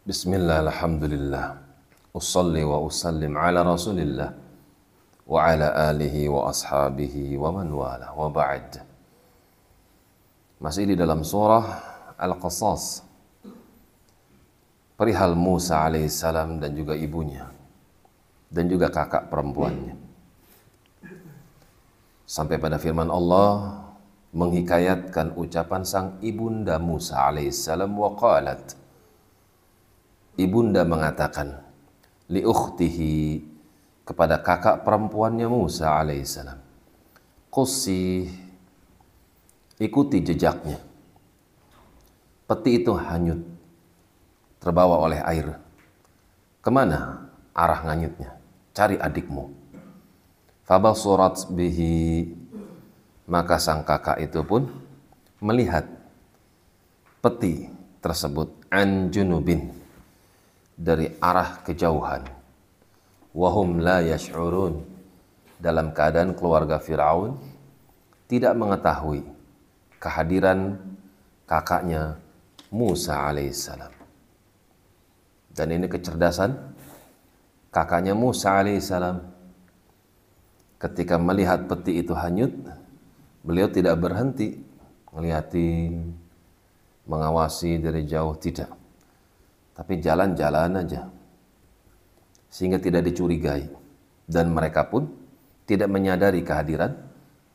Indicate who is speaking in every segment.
Speaker 1: Bismillah, alhamdulillah. Usalli wa usallim ala rasulillah wa ala alihi wa ashabihi wa man wala wa ba'd. Masih di dalam surah Al-Qasas. Perihal Musa alaihissalam dan juga ibunya. Dan juga kakak perempuannya. Sampai pada firman Allah menghikayatkan ucapan sang ibunda Musa alaihissalam wa qalat ibunda mengatakan li ukhtihi kepada kakak perempuannya Musa alaihissalam qussi ikuti jejaknya. Peti itu hanyut terbawa oleh air. Ke mana arah nganyutnya? Cari adikmu. Fabasurat bihi maka sang kakak itu pun melihat peti tersebut an junubin dari arah kejauhan. Wahum la yash'urun dalam keadaan keluarga Firaun tidak mengetahui kehadiran kakaknya Musa alaihissalam. Dan ini kecerdasan kakaknya Musa alaihissalam ketika melihat peti itu hanyut Beliau tidak berhenti ngeliatin, mengawasi dari jauh, tidak. Tapi jalan-jalan aja. Sehingga tidak dicurigai. Dan mereka pun tidak menyadari kehadiran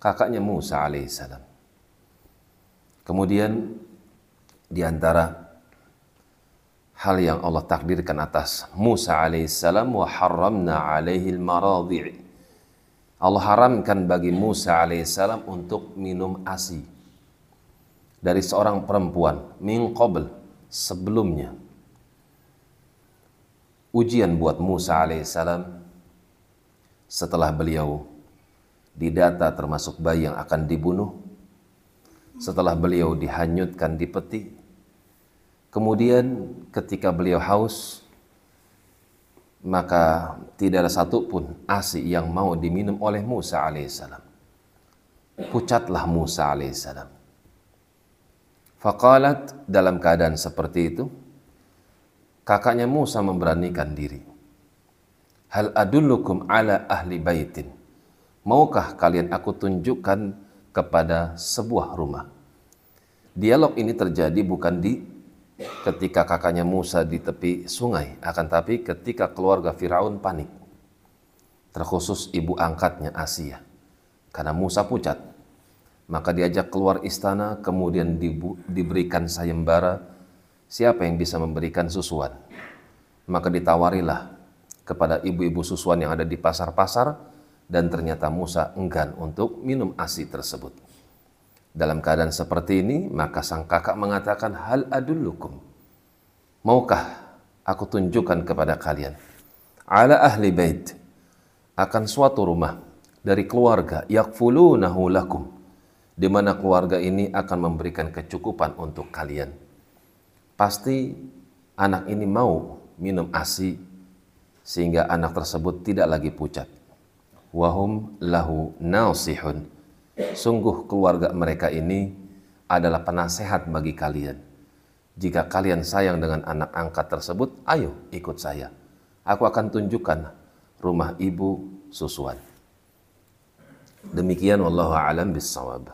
Speaker 1: kakaknya Musa alaihissalam. Kemudian di antara hal yang Allah takdirkan atas Musa alaihissalam wa harramna alaihi al-maradhi' Allah haramkan bagi Musa alaihissalam untuk minum ASI dari seorang perempuan min qabl sebelumnya. Ujian buat Musa alaihissalam setelah beliau didata termasuk bayi yang akan dibunuh, setelah beliau dihanyutkan di peti, kemudian ketika beliau haus, maka tidak ada satupun asi yang mau diminum oleh Musa alaihissalam. Pucatlah Musa alaihissalam. Fakalat dalam keadaan seperti itu, kakaknya Musa memberanikan diri. Hal adullukum ala ahli baitin. Maukah kalian aku tunjukkan kepada sebuah rumah? Dialog ini terjadi bukan di ketika kakaknya Musa di tepi sungai, akan tapi ketika keluarga Firaun panik. Terkhusus ibu angkatnya Asia. Karena Musa pucat, maka diajak keluar istana, kemudian dibu, diberikan sayembara, siapa yang bisa memberikan susuan. Maka ditawarilah kepada ibu-ibu susuan yang ada di pasar-pasar, dan ternyata Musa enggan untuk minum ASI tersebut. Dalam keadaan seperti ini, maka sang kakak mengatakan, Hal adullukum. Maukah aku tunjukkan kepada kalian? Ala ahli bait. Akan suatu rumah dari keluarga. Yakfulunahu lakum. Di mana keluarga ini akan memberikan kecukupan untuk kalian. Pasti anak ini mau minum ASI sehingga anak tersebut tidak lagi pucat. Wahum lahu nasihun Sungguh keluarga mereka ini adalah penasehat bagi kalian. Jika kalian sayang dengan anak angkat tersebut, ayo ikut saya. Aku akan tunjukkan rumah ibu susuan. Demikian wallahu alam bisawab.